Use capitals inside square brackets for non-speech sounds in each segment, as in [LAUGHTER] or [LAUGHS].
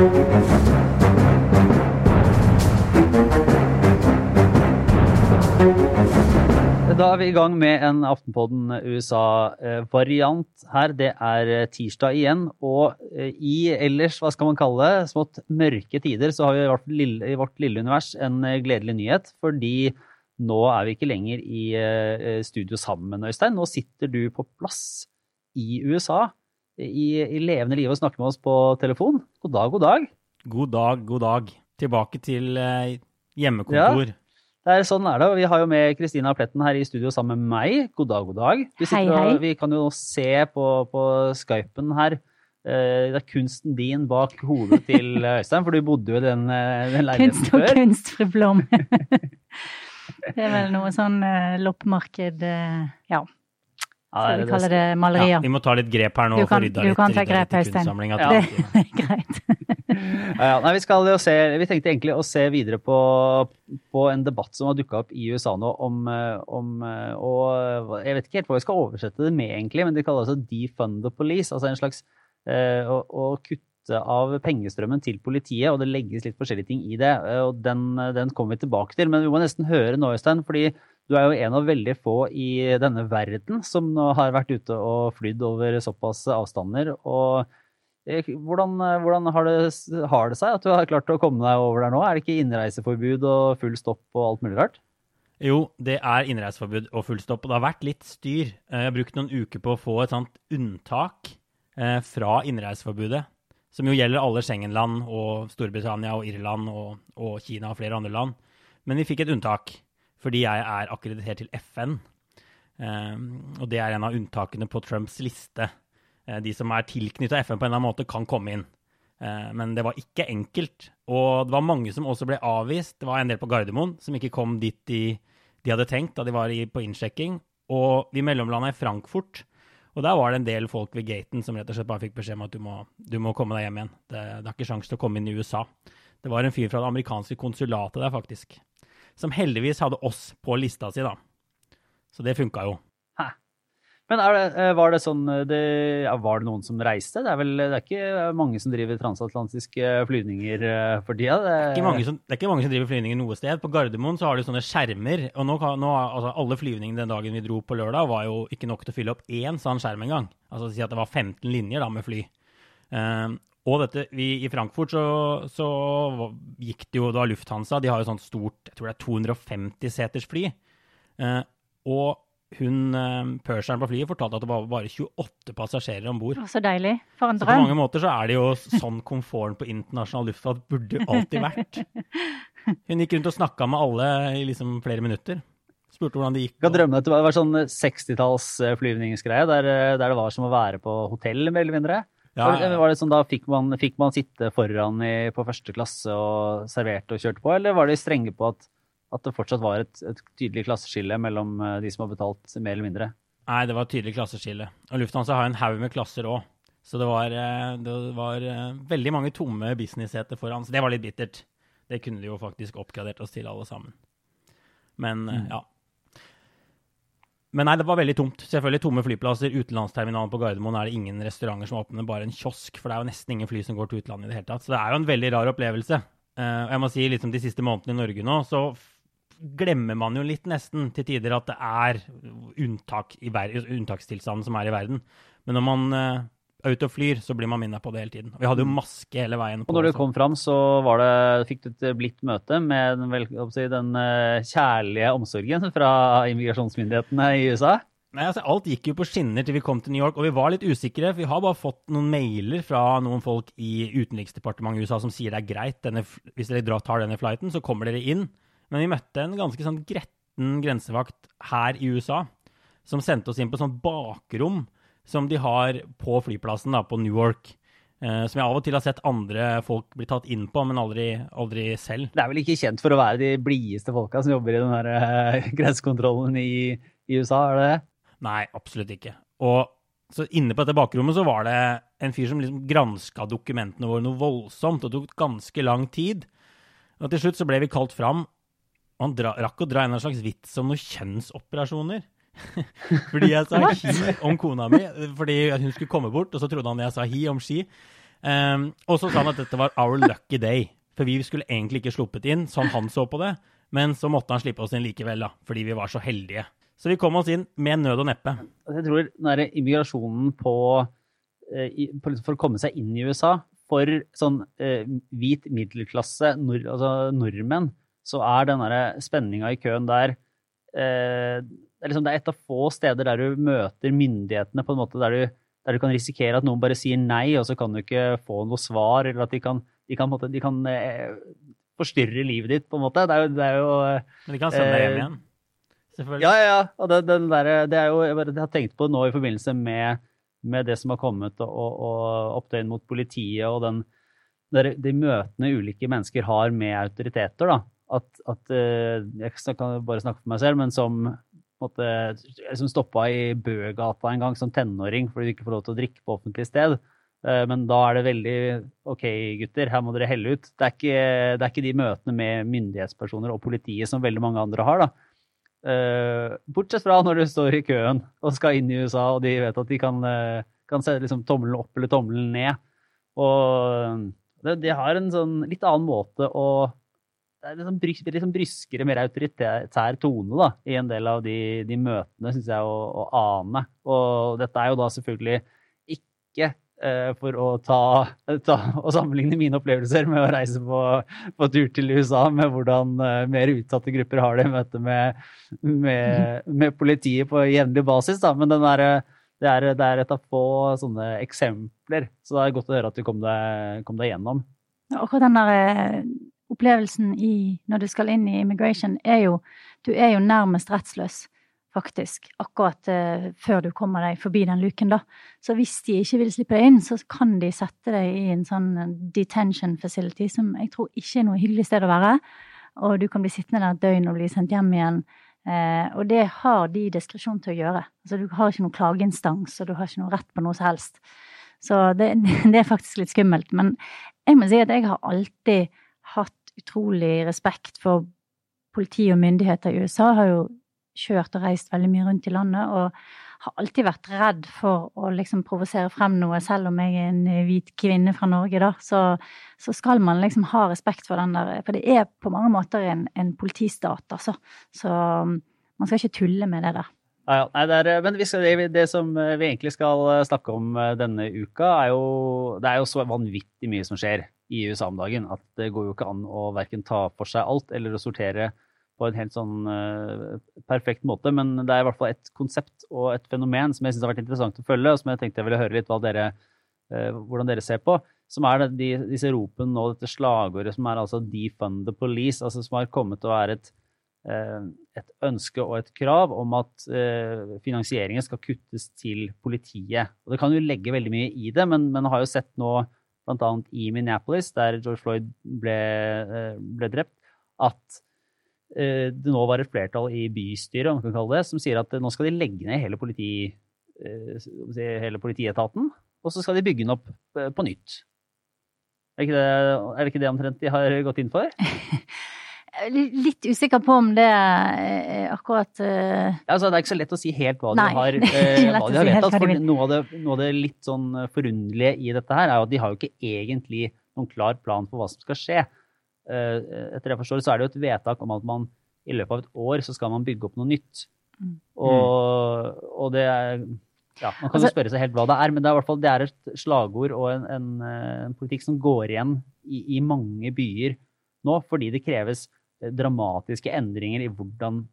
Da er vi i gang med en Aftenpodden USA-variant her. Det er eh, tirsdag igjen, og eh, i ellers, hva skal man kalle det, smått mørke tider, så har vi i vårt lille, univers en eh, gledelig nyhet. Fordi nå er vi ikke lenger i studio sammen, Øystein. Nå sitter du på plass i USA i, i levende live og snakke med oss på telefon. God dag, god dag. God dag, god dag. Tilbake til hjemmekontor. Ja. Det er, sånn er det. og Vi har jo med Kristina Pletten her i studio sammen med meg. God dag, god dag. Vi, hei, hei. Og, vi kan jo se på, på Skypen her. Eh, det er kunsten din bak hodet til Øystein, for du bodde jo i den, eh, den leiligheten før. Kunst og kunst, fru Blom. [LAUGHS] det er vel noe sånn uh, loppemarked uh, Ja. Ja, Skal vi kalle det malerier. Ja, vi må ta litt grep her nå. Du kan, du kan ta grep, Øystein. Ja. Det [LAUGHS] er greit. [LAUGHS] ja, nei, vi, skal jo se, vi tenkte egentlig å se videre på, på en debatt som har dukka opp i USA nå om, om, og Jeg vet ikke helt hva vi skal oversette det med, egentlig, men de kaller det altså defund the police. Altså en slags eh, å, å, kutte av pengestrømmen til politiet, og det legges litt forskjellige ting i det. og Den, den kommer vi tilbake til. Men vi må nesten høre nå, Øystein, fordi du er jo en av veldig få i denne verden som har vært ute og flydd over såpass avstander. og eh, hvordan, hvordan har, det, har, det, seg at du har klart å komme deg over der nå? Er det ikke innreiseforbud og full stopp og alt mulig rart? Jo, det er innreiseforbud og full stopp, og det har vært litt styr. Jeg har brukt noen uker på å få et sånt unntak eh, fra innreiseforbudet, som jo gjelder alle Schengen-land og Storbritannia og Irland og, og Kina og flere andre land. Men vi fikk et unntak fordi jeg er akkreditert til FN. Ehm, og det er en av unntakene på Trumps liste. Eh, de som er tilknytta FN på en eller annen måte, kan komme inn. Eh, men det var ikke enkelt. Og det var mange som også ble avvist. Det var en del på Gardermoen som ikke kom dit de, de hadde tenkt da de var på innsjekking. Og vi mellomlanda i Frankfurt. Og der var det en del folk ved gaten som rett og slett bare fikk beskjed om at du må, du må komme deg hjem igjen. Det, det er ikke sjanse til å komme inn i USA. Det var en fyr fra det amerikanske konsulatet der, faktisk som heldigvis hadde oss på lista si, da. Så det funka jo. Hæ. Men det, eh, var det sånn eh, det, ja, Var det noen som reiste? Det er vel det er ikke mange som driver transatlantiske flyvninger eh, for tida? Det, det, er det, er ikke mange som driver flyvninger noe sted. På Gardermoen så har de sånne skjermer. Og nå, nå altså, alle flyvningene den dagen vi dro på lørdag, var jo ikke nok til å fylle opp én sånn skjerm engang. Altså si at det var 15 linjer da med fly. Um, og dette, vi, I Frankfurt så, så, gikk det jo da Lufthansa De har jo sånt stort jeg tror det er 250 seters fly. Eh, og hun eh, purseren på flyet fortalte at det var bare 28 passasjerer om bord. Så deilig. For en drøm. Så på mange måter så er det jo sånn komforten på internasjonal luftfart burde alltid vært. [LAUGHS] Hun gikk rundt og snakka med alle i liksom flere minutter. Spurte hvordan det gikk. Jeg kan drømme at det var sånn 60-talls flyvningsgreie der, eh, der det var som å være på hotell, mer eller mindre. Ja, ja. Var det sånn Da fikk man, fikk man sitte foran i, på første klasse og serverte og kjørte på, eller var de strenge på at, at det fortsatt var et, et, tydelig klasseskille mellom eh, de som har betalt mer eller mindre? Nei, det var et tydelig klasseskille. Og Lufthansa har en haug med klasser òg. Så det var, eh, det var, eh, veldig mange tomme business-seter foran. Så det var litt bittert. Det kunne de jo faktisk oppgradert oss til, alle sammen. Men mm. ja. Men nei, det var veldig tomt. Selvfølgelig tomme flyplasser. Utenlandsterminalen på Gardermoen er det ingen restauranter som åpner, bare en kiosk. For det er jo nesten ingen fly som går til utlandet i det hele tatt. Så det er jo en veldig rar opplevelse. Og jeg må si liksom de siste månedene i Norge nå, så glemmer man jo litt nesten til tider at det er unntak unntakstilstanden som er i verden. Men når man er og flyr, så blir man minnet på det hele tiden. Vi hadde jo mm. maske hele veien. og når du kom fram, så det, fikk du et blidt møte med den, den eh, kjærlige omsorgen [LAUGHS] fra immigrasjonsmyndighetene i USA? Nei, altså Alt gikk jo på skinner til vi kom til New York, og vi var litt usikre. for Vi har bare fått noen mailer fra noen folk i utenriksdepartementet i USA som sier det er greit, denne, hvis dere tar denne flighten, så kommer dere inn. Men vi møtte en ganske sånn gretten grensevakt her i USA, som sendte oss inn på sånn bakrom som de har på flyplassen da, på Newark. Uh, som jeg av og til har sett andre folk bli tatt inn på, men aldri, aldri, selv. Det er vel ikke kjent for å være de blideste folka som jobber i den uh, [LAUGHS] grensekontrollen i, i, USA, er det det? Nei, absolutt ikke. Og så inne på dette bakrommet så var det en fyr som liksom granska dokumentene våre noe voldsomt, og det tok ganske lang tid. Og til slutt så ble vi kalt fram, og han dra, rakk å dra en slags vits om noen kjønnsoperasjoner. [LAUGHS] fordi jeg sa hi om kona mi, fordi hun skulle komme bort, og så trodde han jeg sa hi om ski. Um, og så sa han at dette var our lucky day. For vi skulle egentlig ikke sluppet inn, sånn han så på det. Men så måtte han slippe oss inn likevel, da, fordi vi var så heldige. Så vi kom oss inn med nød og neppe. Jeg tror den immigrasjonen på, eh, på, For å komme seg inn i USA for sånn eh, hvit middelklasse nord, altså nordmenn, så er den spenninga i køen der eh, det, er liksom, det er et av få steder der du møter myndighetene på en måte der du, der du kan risikere at noen bare sier nei, og så kan du ikke få noe svar, eller at de kan, de kan, måte, de kan eh, forstyrre livet ditt, på en måte. Det er jo, det er jo Men de kan sende deg hjem igjen? Selvfølgelig. Ja, ja. Og det, den der, det er jo, jeg, bare, jeg har tenkt på det nå i forbindelse med, med det som har kommet, og, og opptøyen mot politiet, og den, der, de møtene ulike mennesker har med autoriteter. da, at, at eh, Jeg kan bare snakke for meg selv, men som måte, liksom stoppa i Bøgata en gang som tenåring fordi du ikke får lov til å drikke på offentlig sted. Eh, men da er det veldig OK, gutter, her må dere helle ut. Det er ikke, det er ikke de møtene med myndighetspersoner og politiet som veldig mange andre har. da. Eh, bortsett fra når du står i køen og skal inn i USA, og de vet at de kan, kan se liksom tommelen opp eller tommelen ned. Og de har en sånn litt annen måte å det er liksom, liksom bryskere, mer autoritær tone da, i en del av de, de møtene, syns jeg, å, å, ane. Og dette er jo da selvfølgelig ikke eh, for å ta, ta, og sammenligne mine opplevelser med å reise på, på tur til USA, med hvordan eh, mer utsatte grupper har det i møte med, med, med, politiet på jevnlig basis. Da. Men er, det, er, det er et av få sånne eksempler, så det er godt å høre at du kom deg, kom deg gjennom. Akkurat den der eh, opplevelsen i, når du skal inn i immigration, er jo Du er jo nærmest rettsløs, faktisk, akkurat uh, før du kommer deg forbi den luken, da. Så hvis de ikke vil slippe deg inn, så kan de sette deg i en sånn eh, detention facility, som jeg tror ikke er noe hyggelig sted å være. Og du kan bli sittende der et døgn og bli sendt hjem igjen. Uh, og det har de diskresjon til å gjøre. Altså, du har ikke noen klageinstans, og du har ikke noe rett på noe som helst. Så det, [LAUGHS] det er faktisk litt skummelt. Men jeg må si at jeg har alltid utrolig respekt for politi og myndigheter i USA. Har jo kjørt og reist veldig mye rundt i landet og har alltid vært redd for å liksom provosere frem noe, selv om jeg er en hvit kvinne fra Norge, da. Så, så skal man liksom ha respekt for den der For det er på mange måter en, en politistat, altså. Så man skal ikke tulle med det der. Ja. Nei, det er, men skal, det som vi egentlig skal snakke om eh, denne uka, er jo Det er jo så vanvittig mye som skjer i USA om dagen. At det går jo ikke an å verken ta for seg alt eller å sortere på en helt sånn uh, perfekt måte. Men det er i hvert fall et konsept og et fenomen som jeg syns har vært interessant å følge, og som jeg tenkte jeg ville høre litt dere, uh, hvordan dere ser på. Som er de, disse ropene og dette slagordet som er altså 'defund the police', altså som har kommet til å være et, uh, et ønske og et krav om at finansieringen skal kuttes til politiet. Og Det kan jo legge veldig mye i det, men, men har jo sett nå bl.a. i Minneapolis, der George Floyd ble, eh, ble drept, at eh, det nå var et flertall i bystyret om man kan kalle det, som sier at nå skal de legge ned hele, politi, eh, hele politietaten, og så skal de bygge den opp på nytt. Er, det, er det ikke det omtrent de har gått inn for? [LAUGHS] litt usikker på om det er akkurat uh... altså, Det er ikke så lett å si helt hva de Nei, har, [LAUGHS] uh, hva de har vedtatt. For noe av, det, noe av, det, litt sånn eh, forunderlige i dette her, er jo at de har jo ikke egentlig noen klar plan for hva som skal skje. Uh, etter det jeg forstår, så er det jo et vedtak om at man i løpet av et år så skal man bygge opp noe nytt. Mm. Og, og, det er ja, Man kan altså, jo spørre seg helt hva det er, men det er i hvert fall det er et slagord og en, en, en politikk som går igjen i, i mange byer nå, fordi det kreves dramatiske endringer i hvordan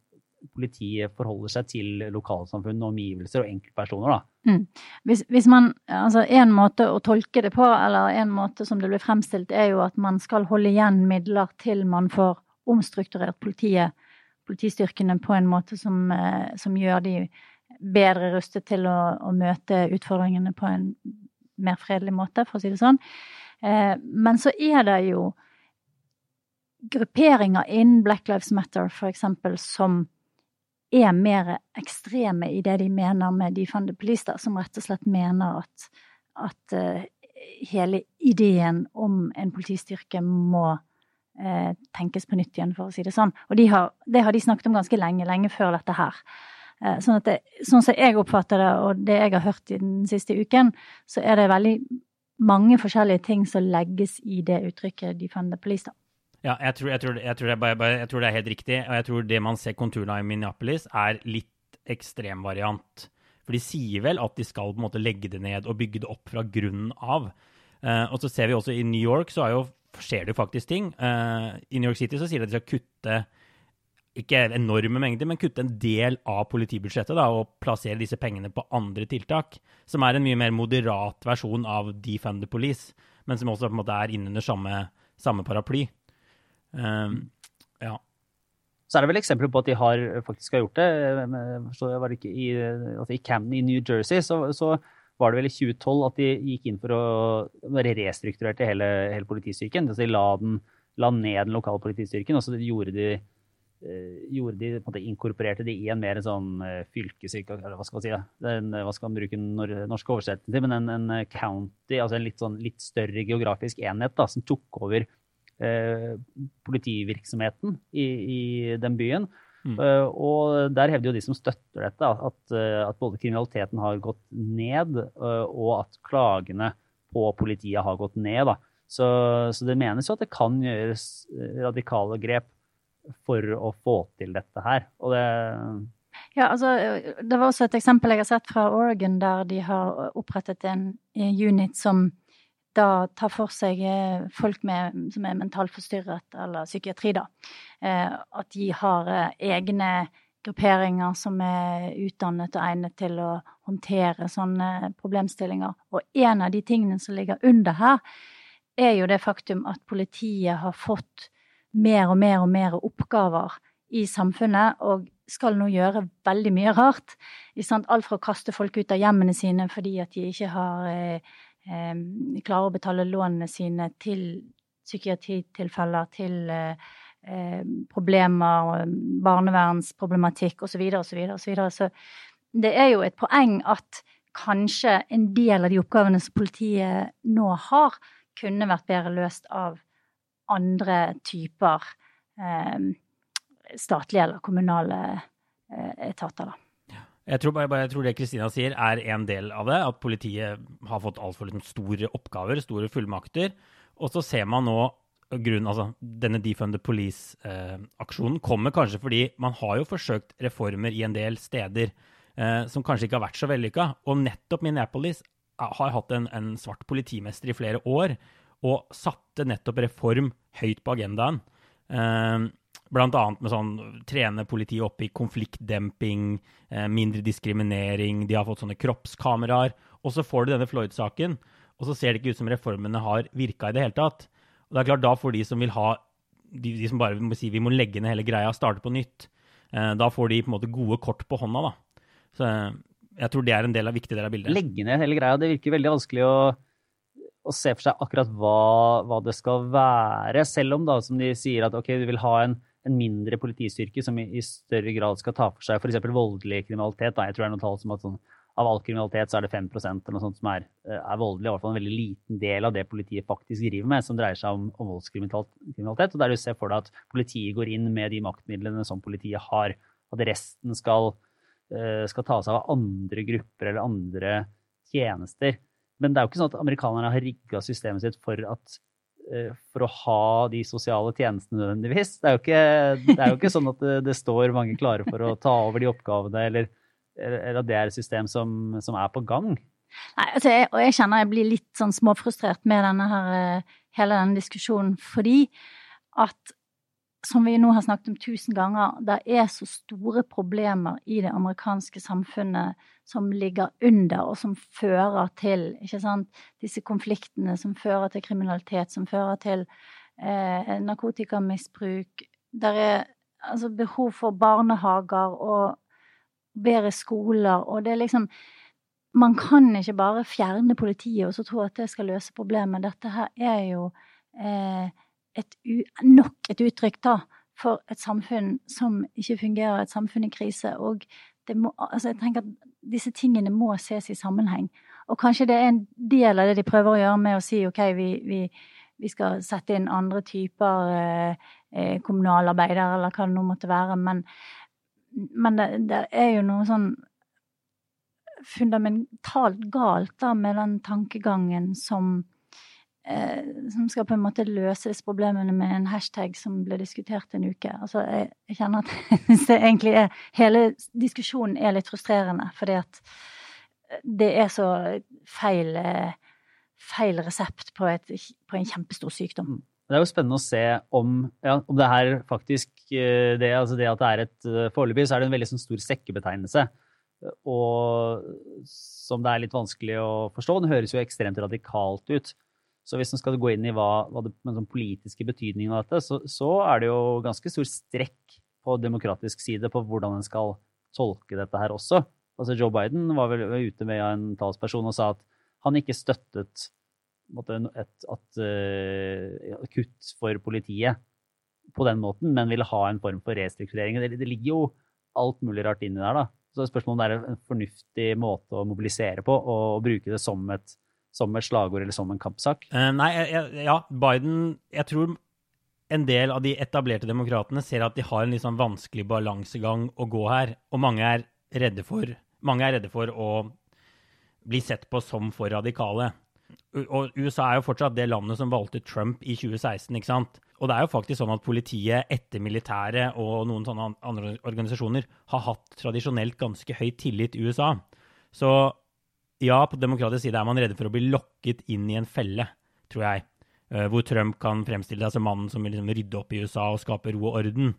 politiet forholder seg til lokalsamfunn omgivelser og enkeltpersoner. Mm. Hvis, hvis, man, altså En måte å tolke det på, eller en måte som det blir fremstilt, er jo at man skal holde igjen midler til man får omstrukturert politiet, politistyrkene på en måte som, eh, som gjør de bedre rustet til å, å, møte utfordringene på en mer fredelig måte, for å si det sånn. Eh, men så er det jo grupperinger innen Black Lives Matter, for eksempel, som er mer ekstreme i det de mener med defund the police, da, som rett og slett mener at, at uh, hele ideen om en politistyrke må uh, tenkes på nytt igjen, for å si det sånn. Og de har, det har de snakket om ganske lenge, lenge før dette her. Uh, sånn, det, sånn som jeg oppfatter det, og det jeg har hørt i den siste uken, så er det veldig mange forskjellige ting som legges i det uttrykket 'defend the police'. da. Ja, jeg tror, jeg, tror, jeg, tror bare, jeg tror, det er helt riktig. Og jeg tror det man ser konturene av i Minneapolis, er litt ekstremvariant. For de sier vel at de skal på en måte legge det ned og bygge det opp fra grunnen av. Uh, og så ser vi også i New York så jo, skjer det jo faktisk ting. Uh, I New York City så sier de at de skal kutte ikke enorme mengder, men kutte en del av politibudsjettet da, og plassere disse pengene på andre tiltak. Som er en mye mer moderat versjon av Defund the Police, men som også på en måte er innunder samme, samme paraply. Um, ja. Så er det vel eksempler på at de har, faktisk har gjort det. Så var det ikke i, altså I Camden i New Jersey så, så, var det vel i 2012 at de gikk inn for å restrukturerte hele, hele politistyrken. Altså de la, den, la ned den lokale politistyrken, og så gjorde de Eh, gjorde de, måte inkorporerte de i en mer sånn eller hva skal man si. En, hva skal man bruke den norske oversettelsen til, men en, en, county, altså en litt, sånn, litt større geografisk enhet da, som tok over politivirksomheten i, i, den byen. Mm. Uh, og der hevder jo de som støtter dette, at, at både kriminaliteten har gått ned, og at klagene på politiet har gått ned. Da. Så, så det menes jo at det kan gjøres radikale grep for å få til dette her. Og det ja, altså, det var også et eksempel jeg har sett fra Oregon, der de har opprettet en unit som da tar for seg eh, folk med, som er mentalt forstyrret, eller psykiatri, da. Eh, at de har eh, egne grupperinger som er utdannet og egnet til å håndtere sånne problemstillinger. Og en av de tingene som ligger under her, er jo det faktum at politiet har fått mer og mer og mer oppgaver i samfunnet, og skal nå gjøre veldig mye rart. Alt fra å kaste folk ut av hjemmene sine fordi at de ikke har klarer å betale lånene sine til psykiatritilfeller, til eh, eh problemer, barnevernsproblematikk osv. osv. osv. Så det er jo et poeng at kanskje en del av de oppgavene som politiet nå har, kunne vært bedre løst av andre typer eh, statlige eller kommunale eh, etater. da. Jeg tror, jeg tror, det Kristina sier, er en del av det. At politiet har fått altfor liksom, store oppgaver, store fullmakter. Og så ser man nå grunn, altså, Denne Defund the Police-aksjonen eh, kommer kanskje fordi man har jo forsøkt reformer i en del steder eh, som kanskje ikke har vært så vellykka. Og nettopp Minneapolis har hatt en, en svart politimester i flere år og satte nettopp reform høyt på agendaen. Eh, Blant annet med sånn trene politiet opp i konfliktdemping, eh, mindre diskriminering, de har fått sånne kroppskameraer. Og så får du denne Floyd-saken, og så ser det ikke ut som reformene har virka i det hele tatt. Og det er klart, da får de som vil ha de, de som bare må si vi må legge ned hele greia, starte på nytt, eh, da får de på en måte gode kort på hånda, da. Så eh, jeg tror det er en del av viktig del av bildet. Legge ned hele greia, det virker veldig vanskelig å å se for seg akkurat hva, hva, det skal være. Selv om da, som de sier at ok, du vil ha en, en mindre politistyrke som i, i, større grad skal ta for seg f.eks. voldelig kriminalitet. Da. Jeg tror det er noe tall som at sånn, av all kriminalitet så er det 5% eller noe sånt som er, eh, er voldelig. I hvert fall en veldig liten del av det politiet faktisk driver med, som dreier seg om, om voldskriminalitet. Og der du ser for deg at politiet går inn med de maktmidlene som politiet har. At resten skal, uh, skal ta seg av andre grupper eller andre tjenester. Men det er jo ikke sånn at amerikanerne har rigga systemet sitt for, at, for å ha de sosiale tjenestene nødvendigvis. Det er jo ikke, er jo ikke sånn at det, det, står mange klare for å ta over de oppgavene, eller, eller at det er et system som, som er på gang. Nei, altså jeg, og jeg kjenner jeg blir litt sånn småfrustrert med denne her, eh, hele denne diskusjonen, fordi at som vi nå har snakket om tusen ganger, det er så store problemer i det amerikanske samfunnet som ligger under, og som fører til sant, disse konfliktene, som fører til kriminalitet, som fører til eh, narkotikamisbruk. Det er altså behov for barnehager og bedre skoler, og det er liksom Man kan ikke bare fjerne politiet og så tro at det skal løse problemet. Dette her er jo eh, et, nok et uttrykk da, for et samfunn som ikke fungerer, et samfunn i krise. Og må, altså jeg tenker at disse tingene må ses i sammenheng. Og kanskje det er en del av det de prøver å gjøre med å si ok, vi, vi, vi skal sette inn andre typer eh, eh kommunalarbeidere, eller hva det nå måtte være. Men, men det, det, er jo noe sånn fundamentalt galt da med den tankegangen som som skal på en måte løse disse problemene med en hashtag som ble diskutert en uke. Altså, jeg, jeg kjenner at [LAUGHS] det egentlig er Hele diskusjonen er litt frustrerende, fordi at det er så feil, eh, feil resept på, et, på en kjempestor sykdom. Mm. Det er jo spennende å se om, ja, om det her faktisk eh, det, altså det at det er et eh, Foreløpig så er det en veldig sånn stor sekkebetegnelse. Og som det er litt vanskelig å forstå. Den høres jo ekstremt radikalt ut. Så hvis man skal gå inn i hva, hva den sånn politiske betydningen av dette, så, så, er det jo ganske stor strekk på demokratisk side på hvordan en skal tolke dette her også. Altså Joe Biden var vel ute med en talsperson og sa at han ikke støttet måtte, et, at, uh, kutt for politiet på den måten, men ville ha en form for restrukturering. Det, det ligger jo alt mulig rart inni der. da. Så spørsmålet om det er en fornuftig måte å mobilisere på og bruke det som et som et slagord eller som en kampsak? Uh, nei, ja, Biden Jeg tror en del av de etablerte demokratene ser at de har en litt sånn vanskelig balansegang å gå her, og mange er redde for, er redde for å bli sett på som for radikale. Og USA er jo fortsatt det landet som valgte Trump i 2016, ikke sant? Og det er jo faktisk sånn at politiet etter militæret og noen sånne andre organisasjoner har hatt tradisjonelt ganske høy tillit i USA. Så ja, på demokratisk side er man redde for å bli lokket inn i en felle, tror jeg. Uh, hvor Trump kan fremstille seg som mannen som vil liksom rydde opp i USA og skape ro og orden.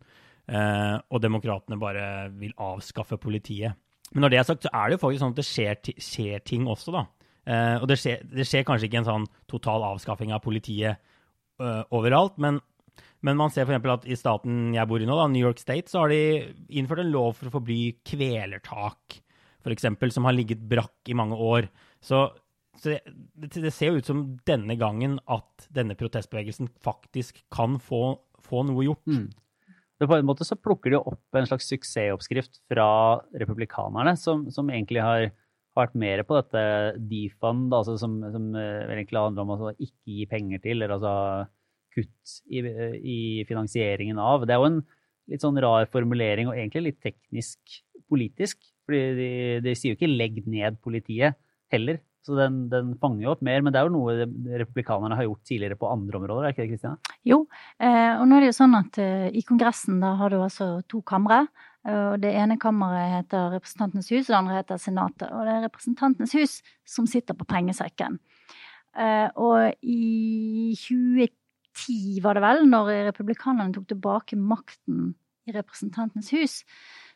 Uh, og demokratene bare vil avskaffe politiet. Men når det er sagt, så er det jo faktisk sånn at det skjer, skjer ting også, da. Uh, og det skjer, det skjer, kanskje ikke en sånn total avskaffing av politiet overalt, men, men man ser f.eks. at i staten jeg bor i nå, da, New York State, så har de innført en lov for å forby kvelertak f.eks., som har ligget brakk i mange år. Så, så det, det, ser jo ut som denne gangen at denne protestbevegelsen faktisk kan få, få noe gjort. Mm. På en måte så plukker de opp en slags suksessoppskrift fra republikanerne, som, som egentlig har vært mer på dette defund, altså som, som eh, egentlig handler om å ikke gi penger til, eller altså kutt i, i, finansieringen av. Det er jo en litt sånn rar formulering, og egentlig litt teknisk politisk. Fordi de, de, sier jo ikke 'legg ned politiet' heller. Så den, den, fanger jo opp mer. Men det er jo noe republikanerne har gjort tidligere på andre områder, er ikke det Kristina? Jo, eh, og nå er det jo sånn at eh, i Kongressen da har du altså to kamre. Og det ene kammeret heter Representantenes hus, og det andre heter Senatet. Og det er Representantenes hus som sitter på pengesekken. Eh, og i 2010 var det vel, når republikanerne tok tilbake makten i Representantenes hus,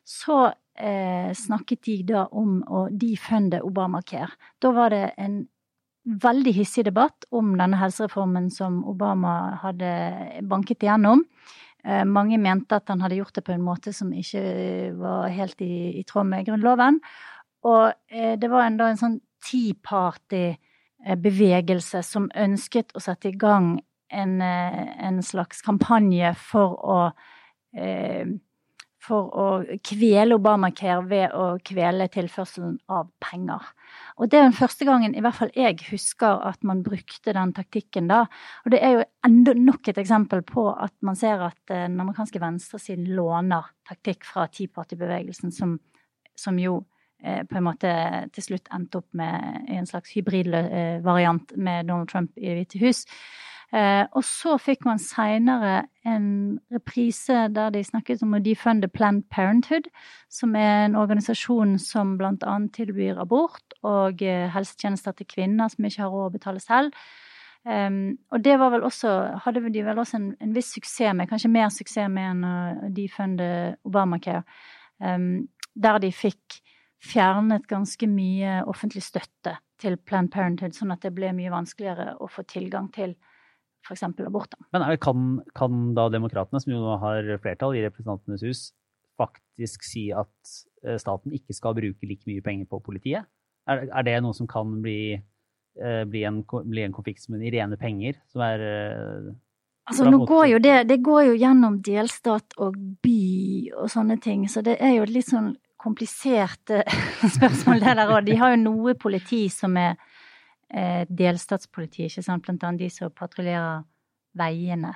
så eh, snakket de da om å defunde Obamacare. Da var det en veldig hissig debatt om denne helsereformen som Obama hadde banket igjennom. Eh, mange mente at han hadde gjort det på en måte som ikke var helt i, i tråd med Grunnloven. Og eh, det var enda en sånn Tea Party-bevegelse eh, som ønsket å sette i gang en, eh, en slags kampanje for å eh, for å kvele Obamacare ved å kvele tilførselen av penger. Og det er den første gangen i hvert fall jeg husker at man brukte den taktikken da. Og det er jo enda nok et eksempel på at man ser at eh, den amerikanske venstresiden låner taktikk fra Tea Party-bevegelsen, som, som, jo eh, på en måte til slutt endte opp med en slags hybridvariant med Donald Trump i Det hvite hus. Eh, og så fikk man seinere en reprise der de snakket om å defunde Planned Parenthood, som er en organisasjon som bl.a. tilbyr abort og eh, helsetjenester til kvinner som ikke har råd å betale selv. Um, og det var vel også, hadde de vel også en, en, viss suksess med, kanskje mer suksess med enn å defunde Obamacare, um, der de fikk fjernet ganske mye offentlig støtte til Planned Parenthood, sånn at det ble mye vanskeligere å få tilgang til f.eks. aborter. Men det, kan, kan, da demokratene, som jo nå har flertall i Representantenes hus, faktisk si at eh, staten ikke skal bruke like mye penger på politiet? Er, er det noe som kan bli, eh, bli, en, bli en konflikt med rene penger, som er eh, Altså, nå går jo det, det går jo gjennom delstat og by og sånne ting, så det er jo et litt sånn komplisert [LAUGHS] spørsmål det der òg. De har jo noe politi som er eh, delstatspolitiet, ikke sant, blant annet de som patruljerer veiene.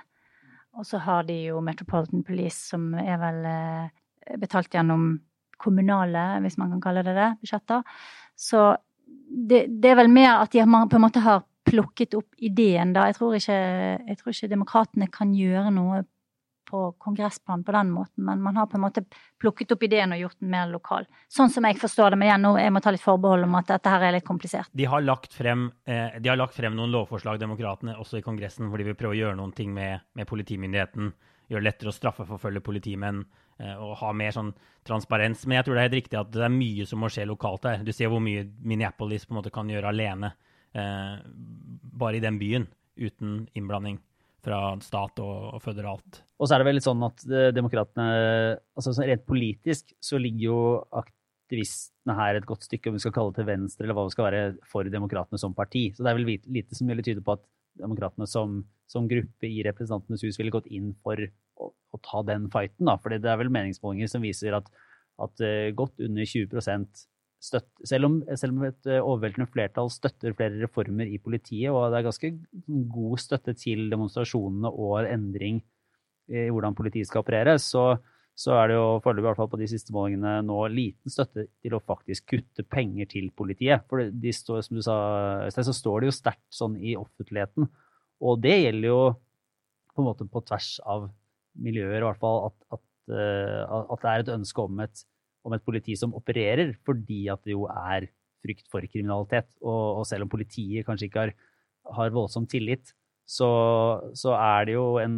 Og så har de jo Metropolitan Police, som er vel eh, betalt gjennom kommunale, hvis man kan kalle det det, budsjetter. Så det, det er vel mer at de på en måte har plukket opp ideen, da. Jeg tror ikke, jeg ikke demokratene kan gjøre noe på kongressplan på den måten, men man har på en måte plukket opp ideen og gjort den mer lokal. Sånn som jeg forstår det, men igjen, nå jeg må ta litt forbehold om at dette her er litt komplisert. De har lagt frem, eh, har lagt frem noen lovforslag, demokratene, også i Kongressen, hvor de vil prøve å gjøre noen ting med, med politimyndigheten. Gjøre det lettere å straffeforfølge politimenn eh, og ha mer sånn transparens. Men jeg tror det er helt riktig at det er mye som må skje lokalt her. Du ser hvor mye Minneapolis på en måte kan gjøre alene, eh, bare i den byen, uten innblanding fra stat og, og føderalt. Og så er det vel litt sånn at eh, demokratene altså Rent politisk så ligger jo aktivistene her et godt stykke, om vi skal kalle det til venstre, eller hva det skal være, for demokratene som parti. Så det er vel lite som ville tyde på at demokratene som, som, gruppe i Representantenes hus ville gått inn for å, å ta den fighten. da, fordi det er vel meningsmålinger som viser at, at uh, godt under 20 støtt, selv, om, selv om et eh, overveldende flertall støtter flere reformer i politiet, og det er ganske god støtte til demonstrasjonene og endring i hvordan politiet skal operere, så, så er det jo foreløpig, i hvert fall på de siste målingene, nå liten støtte til å faktisk kutte penger til politiet. For de står, som du sa, så står det jo sterkt sånn i offentligheten. Og det gjelder jo på en måte på tvers av miljøer, i hvert fall at, at, eh, at det er et ønske om et om et politi som opererer fordi at det jo er frykt for kriminalitet. Og, og selv om politiet kanskje ikke har, har voldsom tillit, så, så, er det jo en,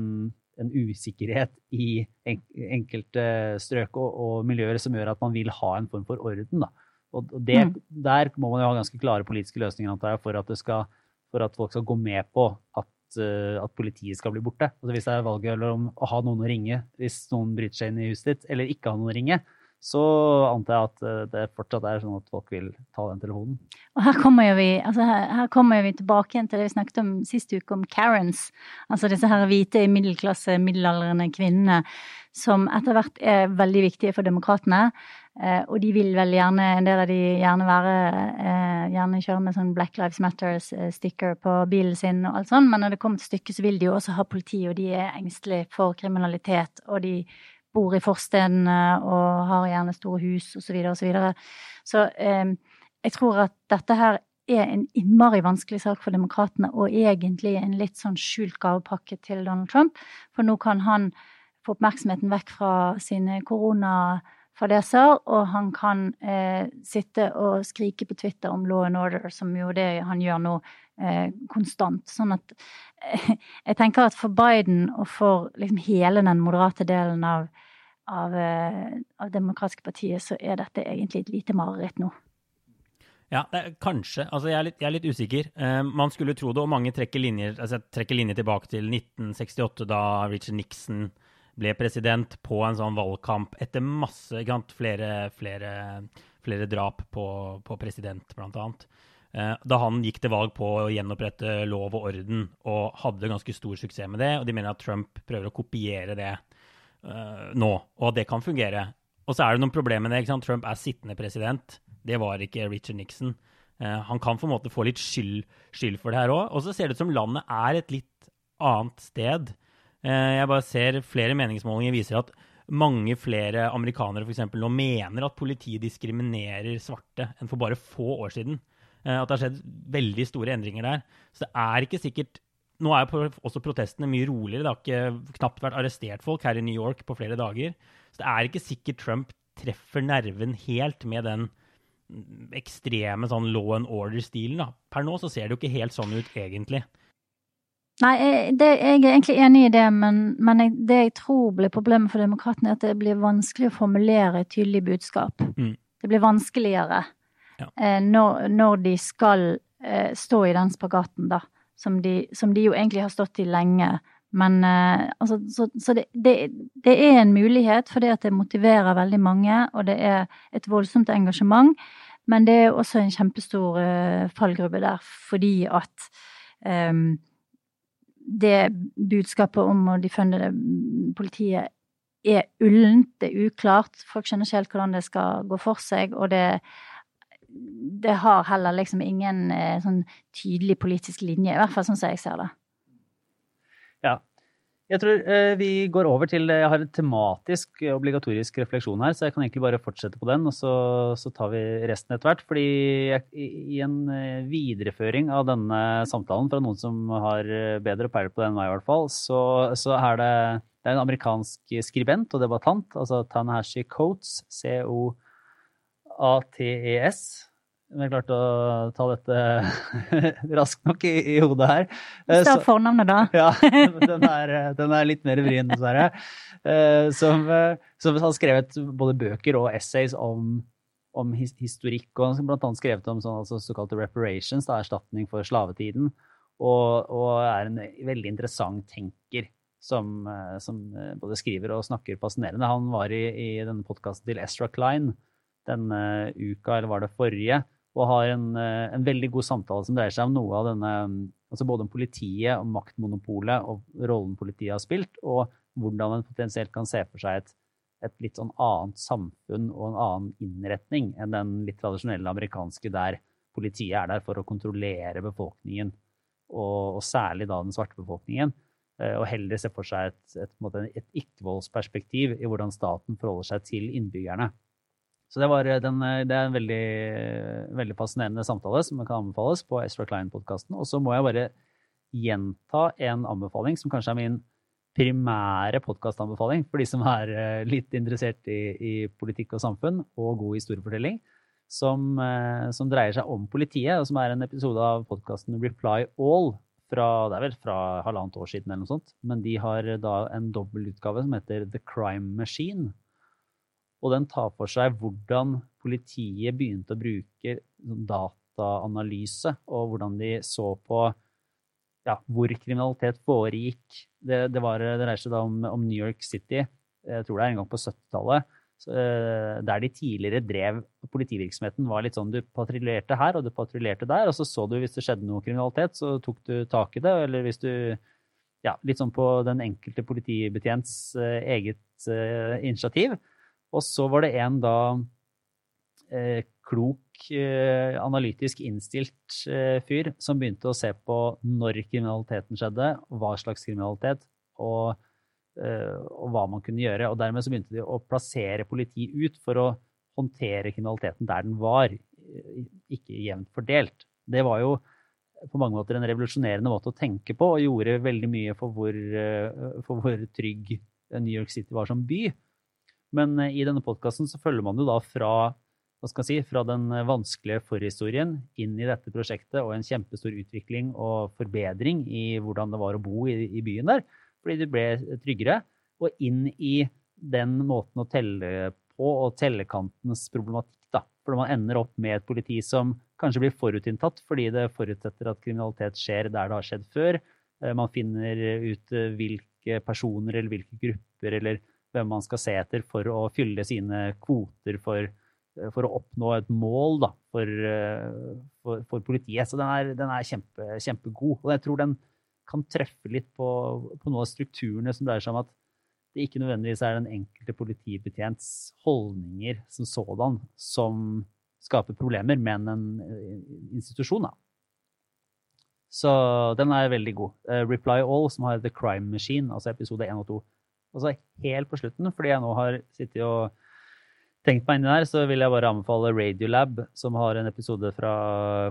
en usikkerhet i en, enkelte strøk og, og, miljøer som gjør at man vil ha en form for orden. Da. Og det, mm. Der må man jo ha ganske klare politiske løsninger for at, skal, for at folk skal gå med på at, uh, at politiet skal bli borte. Altså hvis det er valget om å ha noen å ringe hvis noen bryter seg inn i huset ditt, eller ikke ha noen å ringe, så antar jeg at eh, det fortsatt er sånn at folk vil ta den telefonen. Og her kommer vi, altså her, her kommer vi tilbake igjen til det vi snakket om sist uke, om Karens. Altså disse her hvite middelklasse, middelaldrende kvinnene som etter hvert er veldig viktige for demokratene. Eh, og de vil vel gjerne, en del av de gjerne være eh, Gjerne kjøre med sånn Black Lives Matters-sticker på bilen sin og alt sånt, men når det kommer til stykket, så vil de jo også ha politi, og de er engstelige for kriminalitet, og de bor i forstedene og har gjerne store hus osv. Så, videre, og så, så eh, jeg tror at dette her er en innmari vanskelig sak for demokratene, og egentlig en litt sånn skjult gavepakke til Donald Trump. For nå kan han få oppmerksomheten vekk fra sine koronafadeser, og han kan eh, sitte og skrike på Twitter om law and order, som jo det han gjør nå, konstant. Sånn at eh, [LAUGHS] jeg tenker at for Biden og for liksom hele den moderate delen av, av, eh, av demokratiske partiet, så er dette egentlig et lite mareritt nå. Ja, er, kanskje. Altså, jeg er, litt, jeg er litt, usikker. Uh, man skulle tro det, og mange trekker linjer, altså, trekker linjer tilbake til 1968, da Richard Nixon ble president på en sånn valgkamp etter masse flere, flere, flere drap på, på president, blant annet. Eh, da han gikk til valg på å gjenopprette lov og orden, og hadde ganske stor suksess med det. Og de mener at Trump prøver å kopiere det uh, nå, og at det kan fungere. Og så er det noen problemer med det. ikke sant? Trump er sittende president. Det var ikke Richard Nixon. Uh, han kan på en måte få litt skyld, skyld for det her òg. Og så ser det ut som landet er et litt annet sted. Uh, jeg bare ser flere meningsmålinger viser at mange flere amerikanere for eksempel, nå mener at politiet diskriminerer svarte enn for bare få år siden. Eh, at det har skjedd veldig store endringer der. Så det er ikke sikkert Nå er jo også protestene mye roligere. Det har ikke knapt vært arrestert folk her i New York på flere dager. Så det er ikke sikkert Trump treffer nerven helt med den ekstreme sånn law and order-stilen. Per nå så ser det jo ikke helt sånn ut, egentlig. Nei, jeg, det, jeg er egentlig enig i det, men, men jeg, det jeg tror blir problemet for demokratene, er at det blir vanskelig å formulere et tydelig budskap. Mm. Det blir vanskeligere Eh, når, når, de skal eh, stå i den spagaten, da. Som de, som de, jo egentlig har stått i lenge. Men eh, altså, så, så det, det, det, er en mulighet, fordi at det motiverer veldig mange, og det er et voldsomt engasjement. Men det er også en kjempestor fallgruppe der, fordi at um, det budskapet om å defunde politiet er ullent, det er uklart. Folk skjønner ikke helt hvordan det skal gå for seg, og det det har heller liksom ingen eh, sånn tydelig politisk linje, i hvert fall sånn som jeg ser det. Ja. Jeg tror eh, vi går over til Jeg har en tematisk, eh, obligatorisk refleksjon her, så jeg kan egentlig bare fortsette på den, og så, så tar vi resten etter hvert. Fordi jeg, i, en eh, videreføring av denne samtalen fra noen som har eh, bedre peil på det enn meg, i hvert fall, så, så er det, det er en amerikansk skribent og debattant, altså Tanahashi Coates, C-O-A-T-E-S. Om jeg klarte å ta dette [LAUGHS] raskt nok i, i hodet her. Eh, Stav så- fornavnet, da. [LAUGHS] ja, den er, den er litt mer vrien, dessverre. Eh, Som, eh, som har skrevet både bøker og essays om, om historikk, og han har annet skrevet om sånn, altså, såkalte reparations, da, erstatning for slavetiden, og, og er en veldig interessant tenker. Som, eh, som eh, både skriver og snakker fascinerende. Han var i, i denne podkasten til Ezra Klein denne uka, eller var det forrige, og har en, eh, en veldig god samtale som dreier seg om noe av denne altså Både om politiet, og maktmonopolet og rollen politiet har spilt, og hvordan en potensielt kan se for seg et, et litt sånn annet samfunn og en annen innretning enn den litt tradisjonelle amerikanske der politiet er der for å kontrollere befolkningen, og, og særlig da den svarte befolkningen. eh, Og heller se for seg et, et, et, et ikke-voldsperspektiv i hvordan staten forholder seg til innbyggerne. Så det, var den, det er en veldig, veldig fascinerende samtale som kan anbefales på Ezra Klein-podkasten. Og så må jeg bare gjenta en anbefaling som kanskje er min primære podkastanbefaling for de som er eh, litt interessert i, i politikk og samfunn og god historiefortelling, som, eh, som dreier seg om politiet, og som er en episode av podkasten Reply All. Fra, det er vel fra halvannet år siden, eller noe sånt. Men de har da en dobbeltutgave som heter The Crime Machine. Og den tar for seg hvordan politiet begynte å bruke sånn dataanalyse, og hvordan de så på ja, hvor kriminalitet foregikk. Det, det, var, det dreier seg da om, om, New York City, jeg tror det er en gang på 70-tallet, der de tidligere drev politivirksomheten. var litt sånn Du patruljerte her, og du patruljerte der, og så så du hvis det skjedde noe kriminalitet, så tok du tak i det, eller hvis du ja, Litt sånn på den enkelte politibetjents uh, eget uh, initiativ. Og så var det en da eh, klok, eh, analytisk innstilt eh, fyr som begynte å se på når kriminaliteten skjedde, hva slags kriminalitet, og, og, hva man kunne gjøre. Og dermed så begynte de å plassere politi ut for å håndtere kriminaliteten der den var, ikke jevnt fordelt. Det var jo på mange måter en revolusjonerende måte å tenke på, og gjorde veldig mye for hvor, for hvor trygg New York City var som by. Men i denne podkasten så følger man jo da fra, si, fra den vanskelige forhistorien inn i dette prosjektet og en kjempestor utvikling og forbedring i hvordan det var å bo i, i byen der, fordi det ble tryggere, og inn i den måten å telle på og tellekantens problematikk. da, For man ender opp med et politi som kanskje blir forutinntatt fordi det forutsetter at kriminalitet skjer der det har skjedd før. Man finner ut hvilke personer eller hvilke grupper eller hvem man skal se etter for å fylle sine kvoter for, for å oppnå et mål da, for, for, for, politiet. Så den er, den er kjempe, kjempegod. Og jeg tror den kan treffe litt på, på noen av strukturene som dreier seg om at det ikke nødvendigvis er den enkelte politibetjents holdninger som sådan som skaper problemer, men en institusjon. da. Så den er veldig god. Uh, Reply All, som har The Crime Machine, altså episode 1 og 2. Og så helt på slutten, fordi jeg nå har sittet og tenkt meg inn i det her, så vil jeg bare anbefale Radiolab, som har en episode fra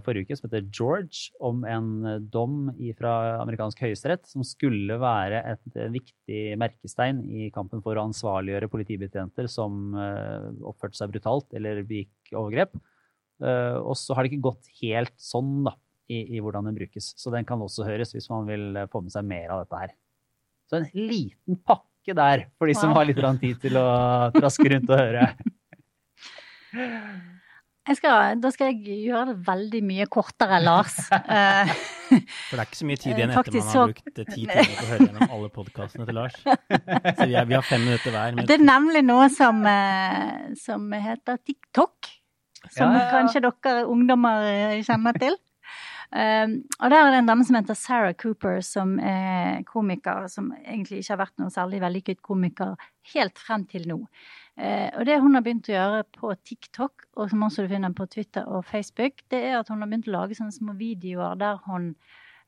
forrige uke som heter George, om en dom fra amerikansk høyesterett som skulle være et viktig merkestein i kampen for å ansvarliggjøre politibetjenter som oppførte seg brutalt eller begikk overgrep. Og så har det ikke gått helt sånn, da, i, i hvordan den brukes. Så den kan også høres hvis man vil få med seg mer av dette her. Så en liten pakke der for de som har litt tid til å traske rundt og høre. Skal, da skal jeg gjøre det veldig mye kortere, Lars. [LAUGHS] For det er ikke så mye tid igjen etter man har brukt ti timer på å høre gjennom alle podkastene til Lars. Så vi, er, vi, har fem minutter hver. Det er nemlig noe som, som heter TikTok. Som ja, ja, ja. kanskje dere ungdommer kjenner til. Um, og der er det en dame som heter Sarah Cooper, som er komiker, som egentlig ikke har vært noen særlig vellykket komiker helt frem til nå. Uh, og det hun har begynt å gjøre på TikTok, og som også du finner på Twitter og Facebook, det er at hun har begynt å lage sånne små videoer der hun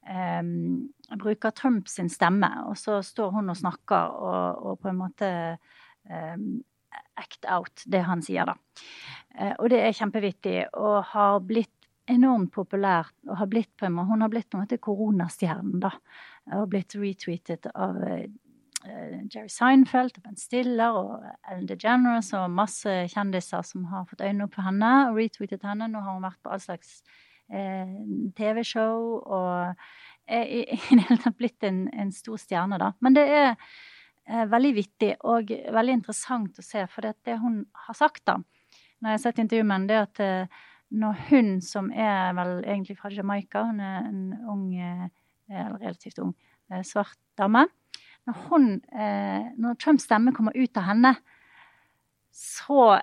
um, bruker Trump sin stemme, og så står hun og snakker og, og på en måte um, act out det han sier, da. Uh, og det er kjempevittig, og har blitt enormt populær og har blitt på en måte, Hun har blitt på en måte koronastjernen, da. Og blitt retweetet av uh, Jerry Seinfeld Ben Stiller og Ellen DeGeneres og masse kjendiser som har fått øynene opp for henne og retweetet henne. Nå har hun vært på all slags eh, TV-show og er i, i det hele tatt blitt en, en, stor stjerne, da. Men det er eh, veldig vittig og veldig interessant å se, for det, det hun har sagt, da, når jeg har sett intervjuet med henne, det er at eh, når hun som er vel egentlig fra Jamaica, hun er en ung, eh, eller relativt ung, eh, svart dame når, hun, eh, når Trumps stemme kommer ut av henne, så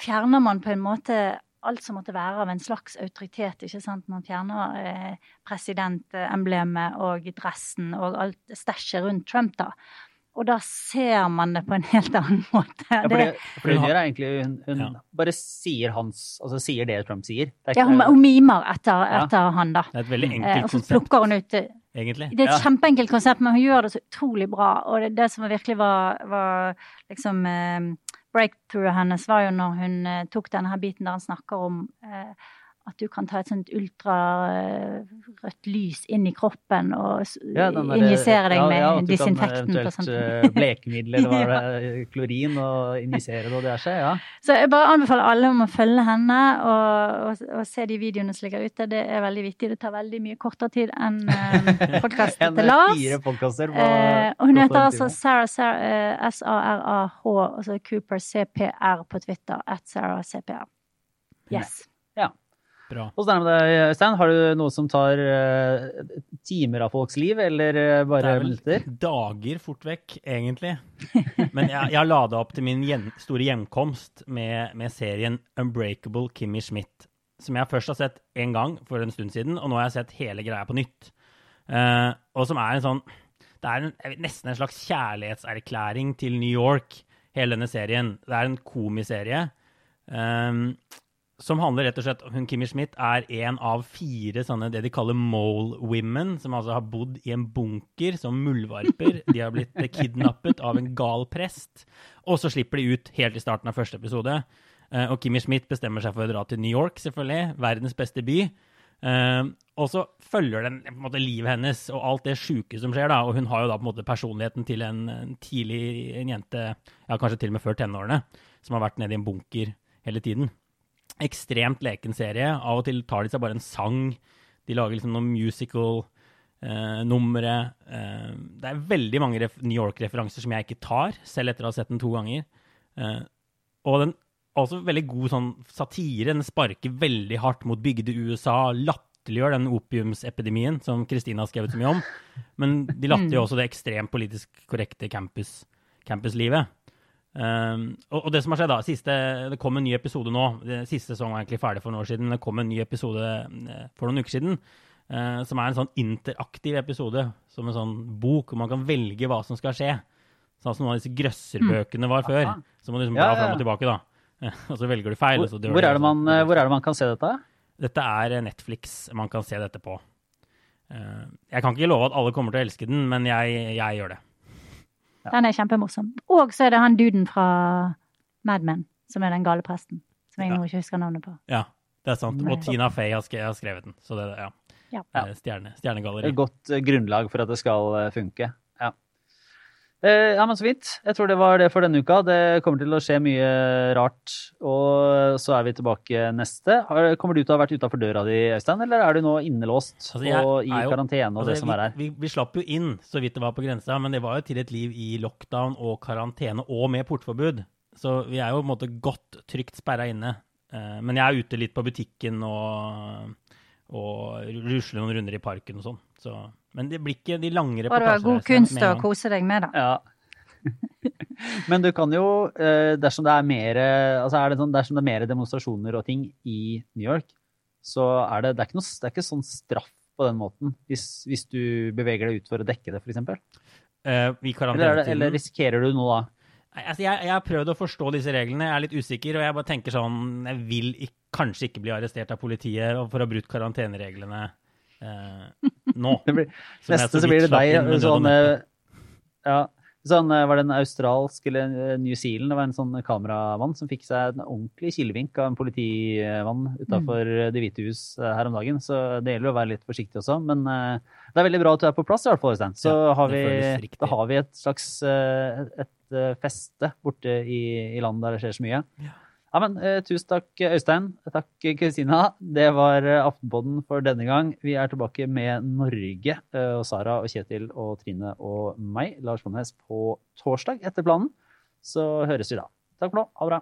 fjerner man på en måte alt som måtte være av en slags autoritet. ikke sant? Man fjerner presidentemblemet og dressen og alt stæsjet rundt Trump. da. Og da ser man det på en helt annen [LAUGHS] måte. Ja, for det, for det hun gjør er egentlig Hun, hun ja. bare sier hans, altså sier det Trump sier. Det ja, hun, hun, mimer etter, etter ja. han, da. Det er et veldig enkelt konsept. Eh, og så plukker hun ut egentlig. Det er et ja. kjempeenkelt konsept, men hun gjør det så utrolig bra. Og det, det som virkelig var, var liksom eh, breakthrough hennes, var jo når hun eh, tok denne her biten der han snakker om eh, at du kan ta et sånt ultrarødt lys inn i kroppen og ja, injisere deg med ja, ja, at du kan eventuelt blekemiddel eller hva [LAUGHS] det er, klorin, og injisere det og diverse. Ja. Så jeg bare anbefaler alle om å følge henne og, og, og, se de videoene som ligger ute. Det er veldig viktig. Det tar veldig mye kortere tid enn [LAUGHS] uh, podkasten til Lars. Fire podkaster eh, og hun heter altså Sarah, Sarah uh, S-A-R-A-H, altså Cooper CPR på Twitter. At Sarah CPR. Yes. Bra. Hvordan er det med deg, Øystein? Har du noe som tar uh, timer av folks liv, eller uh, bare minutter? Dager fort vekk, egentlig. [LAUGHS] Men jeg, jeg har lada opp til min gjen, store hjemkomst med, med, serien Unbreakable Kimmy Schmidt. Som jeg først har sett én gang for en stund siden, og nå har jeg sett hele greia på nytt. Uh, og som er en sånn Det er en, nesten en slags kjærlighetserklæring til New York, hele denne serien. Det er en komiserie. Um, som handler rett og slett hun Kimmy Schmidt er en av fire sånne det de kaller mole women, som altså har bodd i en bunker som muldvarper. De har blitt [LAUGHS] kidnappet av en gal prest, og så slipper de ut helt i starten av første episode. Eh, og Kimmy Schmidt bestemmer seg for å dra til New York, selvfølgelig, verdens beste by. Uh, og så følger den på en måte livet hennes og alt det sjuke som skjer. da, Og hun har jo da på en måte personligheten til en, en tidlig en jente, ja kanskje til og med før tenårene, som har vært nede i en bunker hele tiden ekstremt leken serie. Av og til tar de seg bare en sang. De lager liksom noen musical-numre. Eh, eh, det er veldig mange New York-referanser som jeg ikke tar, selv etter å ha sett den to ganger. Eh, og den også veldig god sånn satire. Den sparker veldig hardt mot bygde USA. Latterliggjør den opiumsepidemien som Kristine har skrevet så mye om. Men de latterliggjør mm. også det ekstremt politisk korrekte campus, campuslivet. Um, og, og, det som har skjedd da, siste, Det kom en ny episode nå. Siste sesong var egentlig ferdig for noen år siden. Det kom en ny episode uh, for noen uker siden. Uh, som er en sånn interaktiv episode, som en sånn bok hvor man kan velge hva som skal skje. Sånn som noen av disse grøsserbøkene var før. Så må du liksom bla ja, ja. fram og tilbake, da. [LAUGHS] og så velger du feil. Hvor, hvor, er man, uh, hvor, er det man, kan se dette? Dette er Netflix man kan se dette på. jeg kan ikke love at alle kommer til å elske den, men jeg, jeg gjør det. Den er kjempemorsom. Og så er det han duden fra Mad Men, som er den gale presten. Som jeg ja. nå ikke husker navnet på. Ja, det er sant. Og Tina Fey har skrevet den. Så det, ja. ja. Stjerne, stjernegalleri. Et godt eh, grunnlag for at det skal eh, funke. Eh, ja, men Så fint. Jeg tror det var det for denne uka. Det kommer til å skje mye rart. Og så er vi tilbake neste. Kommer du til å ha vært utafor døra di, Øystein, eller er du nå innelåst altså, og i jo, karantene og altså, det som vi, er her? Vi, vi, slapp jo inn så vidt det var på grensa, men det var jo til et liv i lockdown og karantene og med portforbud. Så vi er jo på en måte godt trygt sperra inne. Eh, men jeg er ute litt på butikken og, og rusler noen runder i parken og sånn. Så men det blir ikke de lange reportasjene. Bare god kunst å kose deg med, da. Ja. [LAUGHS] Men du kan jo, eh, dersom det er mer, altså er det sånn, dersom det er mer demonstrasjoner og ting i New York, så er det, det, er ikke, noe, det er ikke sånn straff på den måten, hvis, hvis du beveger deg ut for å dekke det, f.eks. Uh, eller, eller risikerer du noe da? Altså, jeg, jeg, har prøvd å forstå disse reglene, jeg er litt usikker, og jeg bare tenker sånn Jeg vil ikke, kanskje ikke bli arrestert av politiet for å ha brutt karantenereglene eh, nå. [LAUGHS] Blir, som neste så blir det deg. Sånn, eh, ja, sånn, eh, var det en australsk eller eh, New Zealand? Det var en sånn kameramann som fikk seg en ordentlig kilevink av en politimann utafor Det hvite hus eh, her om dagen. Så det gjelder å være litt forsiktig også. Men eh, det er veldig bra at du er på plass, i hvert fall, Øystein. Så Ja, har vi, da har vi et slags eh, et eh, feste borte i, i landet der det skjer så mye. Ja. Ja, men eh, Tusen takk, Øystein. Takk, Kristina. Det var eh, Aftenpodden for denne gang. Vi er tilbake med Norge eh, og Sara og Kjetil og Trine og meg, Lars Monnes, på torsdag etter planen. Så høres vi da. Takk for nå. Ha det bra.